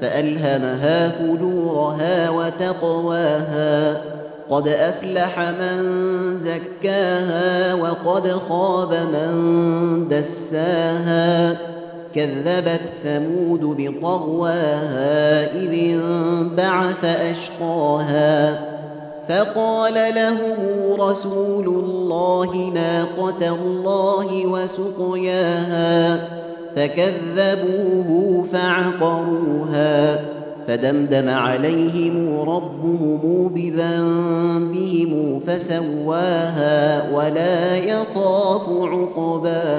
فألهمها فجورها وتقواها. قد أفلح من زكاها وقد خاب من دساها. كذبت ثمود بطغواها إذ انبعث أشقاها. فقال لهم رسول الله ناقة الله وسقياها. فكذبوه فعقروها فدمدم عليهم ربهم بذنبهم فسواها ولا يخاف عقباها